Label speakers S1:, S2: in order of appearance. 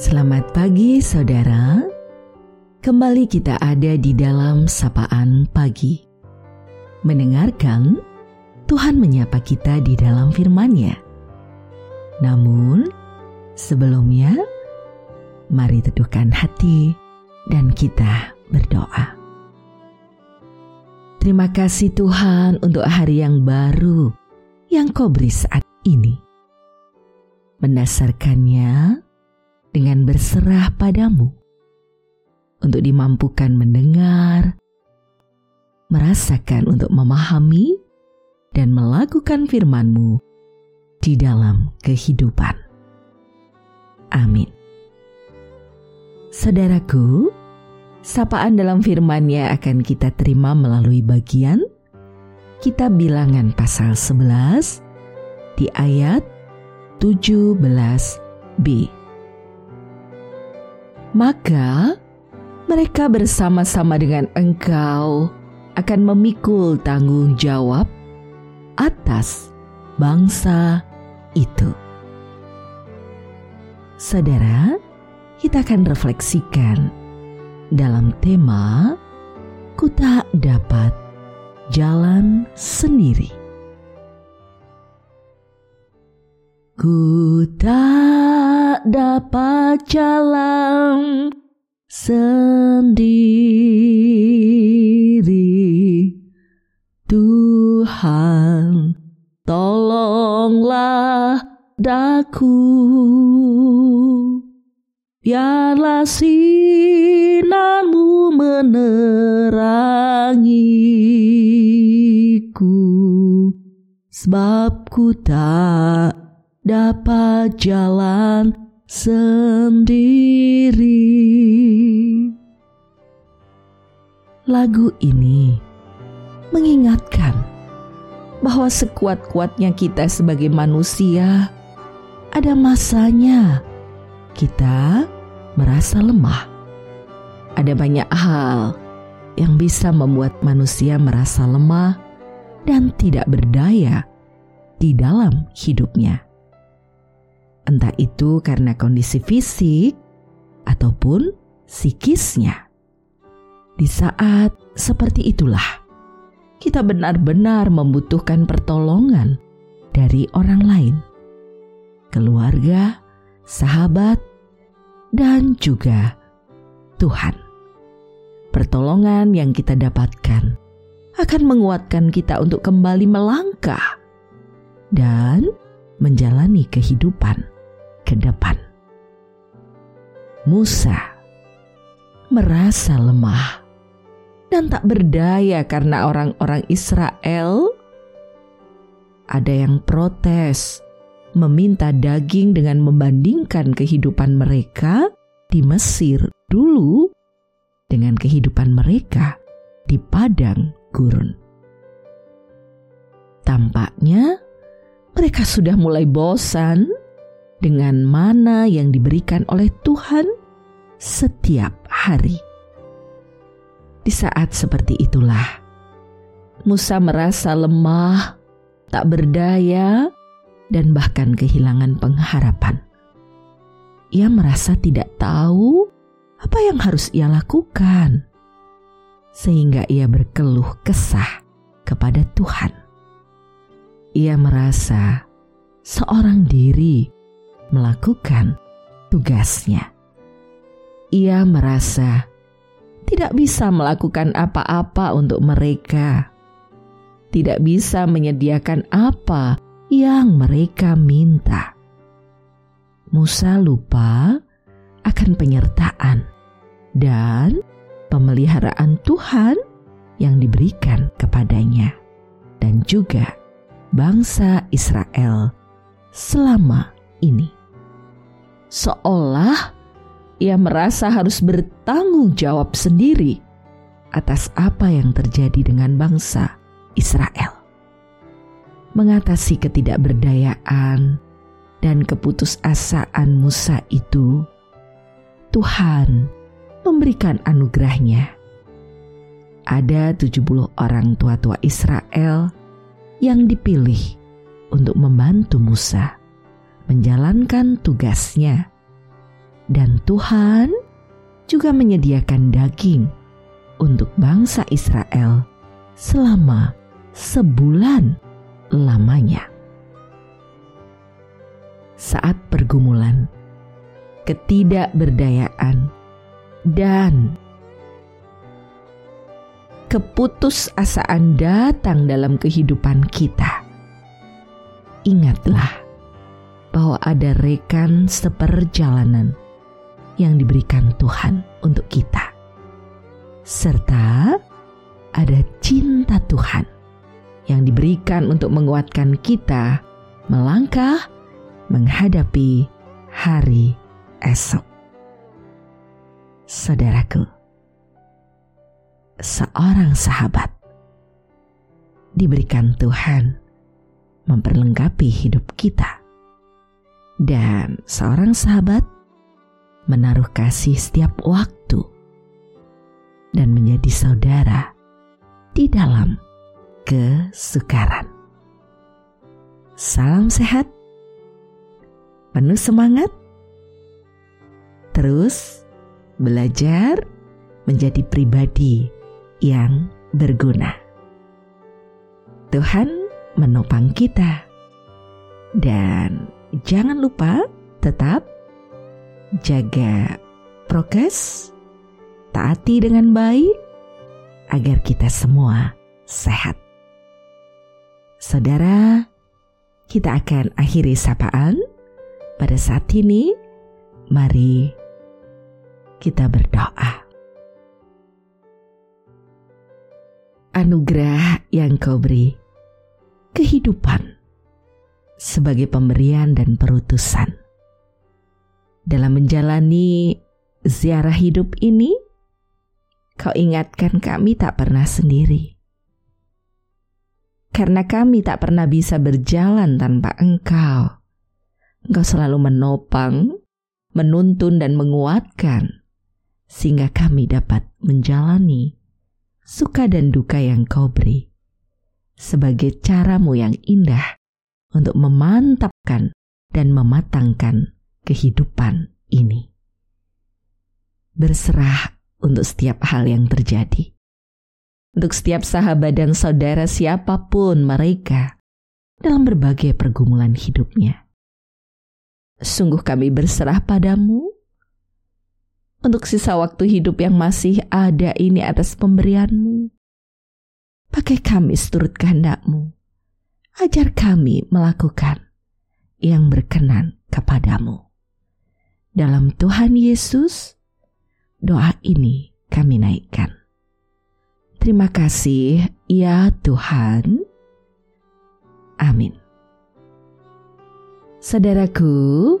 S1: Selamat pagi saudara. Kembali kita ada di dalam sapaan pagi. Mendengarkan Tuhan menyapa kita di dalam firman-Nya. Namun, sebelumnya mari teduhkan hati dan kita berdoa. Terima kasih Tuhan untuk hari yang baru yang kau beri saat ini. Mendasarkannya dengan berserah padamu untuk dimampukan mendengar, merasakan untuk memahami, dan melakukan firman-Mu di dalam kehidupan. Amin. Saudaraku, sapaan dalam firman-Nya akan kita terima melalui bagian Kitab Bilangan pasal 11 di ayat 17b. Maka mereka bersama-sama dengan engkau akan memikul tanggung jawab atas bangsa itu. Saudara, kita akan refleksikan dalam tema "Ku tak dapat jalan sendiri". Ku tak dapat jalan sendiri. Tuhan, tolonglah daku. Biarlah sinarmu menerangiku, sebab ku tak dapat jalan sendiri. Lagu ini mengingatkan bahwa sekuat-kuatnya kita sebagai manusia, ada masanya kita merasa lemah. Ada banyak hal yang bisa membuat manusia merasa lemah dan tidak berdaya di dalam hidupnya entah itu karena kondisi fisik ataupun psikisnya. Di saat seperti itulah, kita benar-benar membutuhkan pertolongan dari orang lain, keluarga, sahabat, dan juga Tuhan. Pertolongan yang kita dapatkan akan menguatkan kita untuk kembali melangkah dan menjalani kehidupan ke depan. Musa merasa lemah dan tak berdaya karena orang-orang Israel ada yang protes, meminta daging dengan membandingkan kehidupan mereka di Mesir dulu dengan kehidupan mereka di padang gurun. Tampaknya mereka sudah mulai bosan dengan mana yang diberikan oleh Tuhan setiap hari. Di saat seperti itulah, Musa merasa lemah, tak berdaya, dan bahkan kehilangan pengharapan. Ia merasa tidak tahu apa yang harus ia lakukan, sehingga ia berkeluh kesah kepada Tuhan. Ia merasa seorang diri melakukan tugasnya. Ia merasa tidak bisa melakukan apa-apa untuk mereka, tidak bisa menyediakan apa yang mereka minta. Musa lupa akan penyertaan dan pemeliharaan Tuhan yang diberikan kepadanya, dan juga bangsa Israel selama ini seolah ia merasa harus bertanggung jawab sendiri atas apa yang terjadi dengan bangsa Israel. Mengatasi ketidakberdayaan dan keputusasaan Musa itu, Tuhan memberikan anugerahnya. Ada 70 orang tua-tua Israel yang dipilih untuk membantu Musa menjalankan tugasnya Dan Tuhan juga menyediakan daging untuk bangsa Israel selama sebulan lamanya. Saat pergumulan, ketidakberdayaan, dan keputusasaan datang dalam kehidupan kita, ingatlah bahwa ada rekan seperjalanan yang diberikan Tuhan untuk kita, serta ada cinta Tuhan yang diberikan untuk menguatkan kita melangkah menghadapi hari esok. Saudaraku, seorang sahabat diberikan Tuhan memperlengkapi hidup kita, dan seorang sahabat menaruh kasih setiap waktu dan menjadi saudara di dalam kesukaran. Salam sehat, penuh semangat, terus belajar menjadi pribadi yang berguna. Tuhan menopang kita, dan jangan lupa tetap jaga prokes, taati dengan baik, agar kita semua sehat. Saudara, kita akan akhiri sapaan pada saat ini. Mari kita berdoa. Anugerah yang kau beri, kehidupan sebagai pemberian dan perutusan dalam menjalani ziarah hidup ini, kau ingatkan kami tak pernah sendiri. Karena kami tak pernah bisa berjalan tanpa engkau. Engkau selalu menopang, menuntun dan menguatkan, sehingga kami dapat menjalani suka dan duka yang kau beri sebagai caramu yang indah untuk memantapkan dan mematangkan kehidupan ini. Berserah untuk setiap hal yang terjadi. Untuk setiap sahabat dan saudara siapa pun mereka dalam berbagai pergumulan hidupnya. Sungguh kami berserah padamu untuk sisa waktu hidup yang masih ada ini atas pemberianmu. Pakai kami seturut kehendakmu. Ajar kami melakukan yang berkenan kepadamu. Dalam Tuhan Yesus, doa ini kami naikkan. Terima kasih ya Tuhan. Amin. Saudaraku,